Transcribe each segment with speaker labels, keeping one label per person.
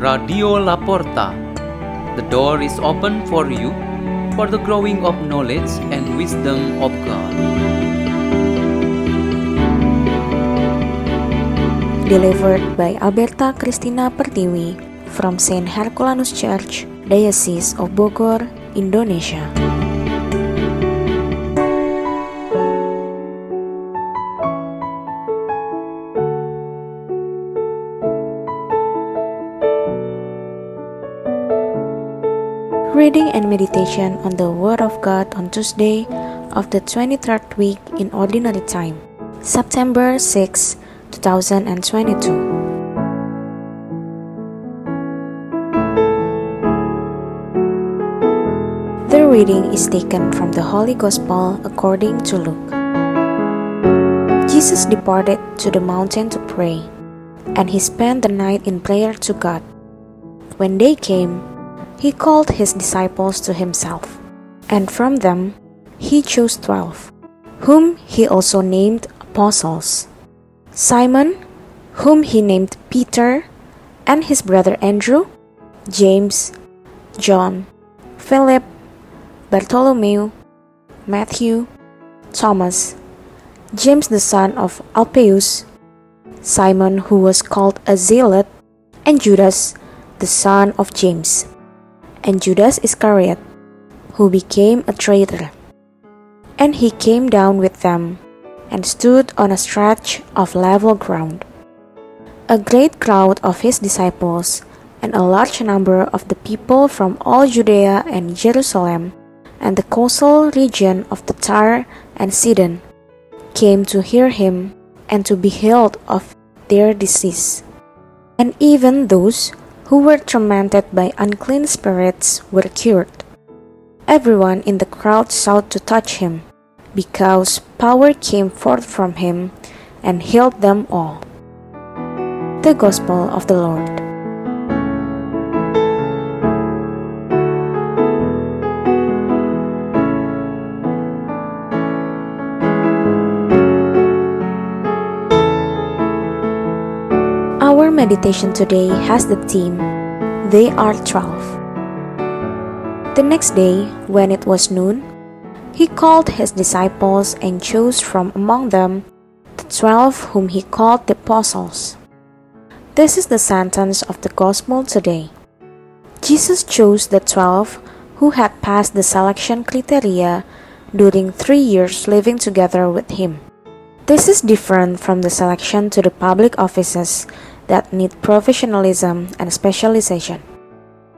Speaker 1: Radio Laporta. The door is open for you for the growing of knowledge and wisdom of God.
Speaker 2: Delivered by Alberta Christina Pertiwi from St. Herculanus Church, Diocese of Bogor, Indonesia. Reading and meditation on the Word of God on Tuesday of the 23rd week in Ordinary Time, September 6, 2022. The reading is taken from the Holy Gospel according to Luke. Jesus departed to the mountain to pray, and he spent the night in prayer to God. When day came, he called his disciples to himself, and from them he chose twelve, whom he also named apostles. Simon, whom he named Peter, and his brother Andrew, James, John, Philip, Bartholomew, Matthew, Thomas, James the son of Alphaeus, Simon who was called a zealot, and Judas the son of James, and Judas Iscariot, who became a traitor. And he came down with them and stood on a stretch of level ground. A great crowd of his disciples and a large number of the people from all Judea and Jerusalem and the coastal region of the Tyre and Sidon came to hear him and to be healed of their disease. And even those who were tormented by unclean spirits were cured. Everyone in the crowd sought to touch him, because power came forth from him and healed them all. The Gospel of the Lord. Our meditation today has the theme They Are Twelve. The next day, when it was noon, he called his disciples and chose from among them the twelve whom he called the apostles. This is the sentence of the gospel today. Jesus chose the twelve who had passed the selection criteria during three years living together with him. This is different from the selection to the public offices that need professionalism and specialization.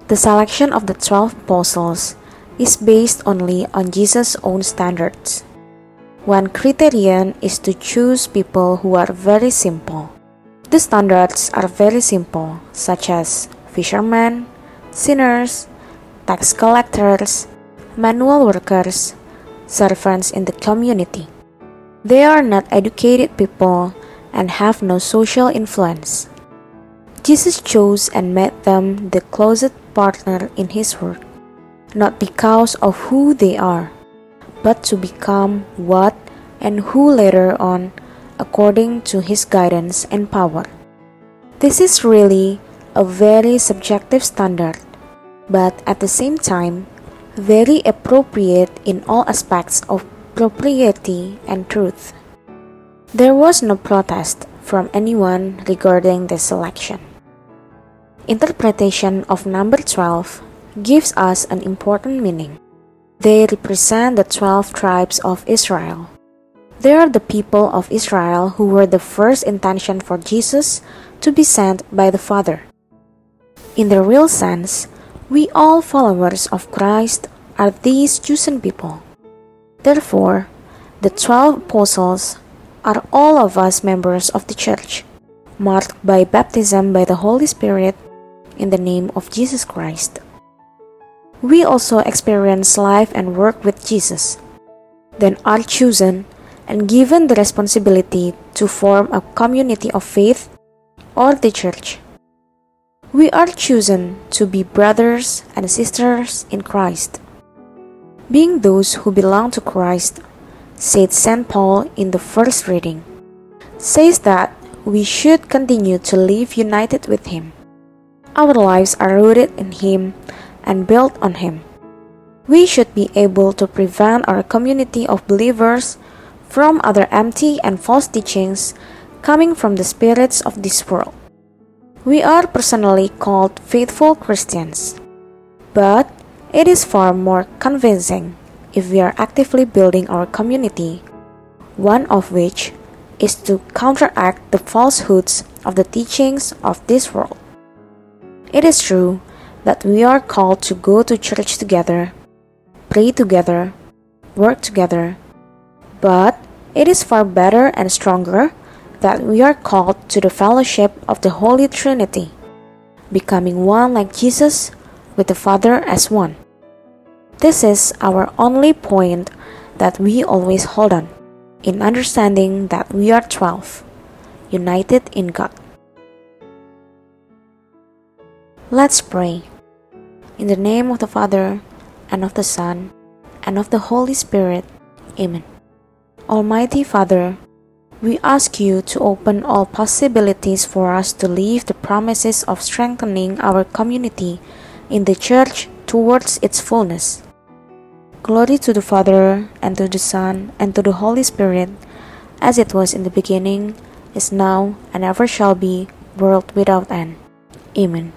Speaker 2: The selection of the 12 apostles is based only on Jesus' own standards. One criterion is to choose people who are very simple. The standards are very simple, such as fishermen, sinners, tax collectors, manual workers, servants in the community. They are not educated people and have no social influence. Jesus chose and made them the closest partner in his work, not because of who they are, but to become what and who later on according to his guidance and power. This is really a very subjective standard, but at the same time, very appropriate in all aspects of propriety and truth. There was no protest from anyone regarding the selection. Interpretation of number 12 gives us an important meaning. They represent the 12 tribes of Israel. They are the people of Israel who were the first intention for Jesus to be sent by the Father. In the real sense, we all followers of Christ are these chosen people. Therefore, the 12 apostles are all of us members of the church, marked by baptism by the Holy Spirit in the name of Jesus Christ. We also experience life and work with Jesus, then are chosen and given the responsibility to form a community of faith or the church. We are chosen to be brothers and sisters in Christ. Being those who belong to Christ, said St. Paul in the first reading, says that we should continue to live united with Him. Our lives are rooted in Him and built on Him. We should be able to prevent our community of believers from other empty and false teachings coming from the spirits of this world. We are personally called faithful Christians, but it is far more convincing if we are actively building our community, one of which is to counteract the falsehoods of the teachings of this world. It is true that we are called to go to church together, pray together, work together, but it is far better and stronger that we are called to the fellowship of the Holy Trinity, becoming one like Jesus with the Father as one. This is our only point that we always hold on in understanding that we are 12, united in God. Let's pray. In the name of the Father, and of the Son, and of the Holy Spirit. Amen. Almighty Father, we ask you to open all possibilities for us to live the promises of strengthening our community in the Church towards its fullness. Glory to the Father, and to the Son, and to the Holy Spirit, as it was in the beginning, is now, and ever shall be, world without end. Amen.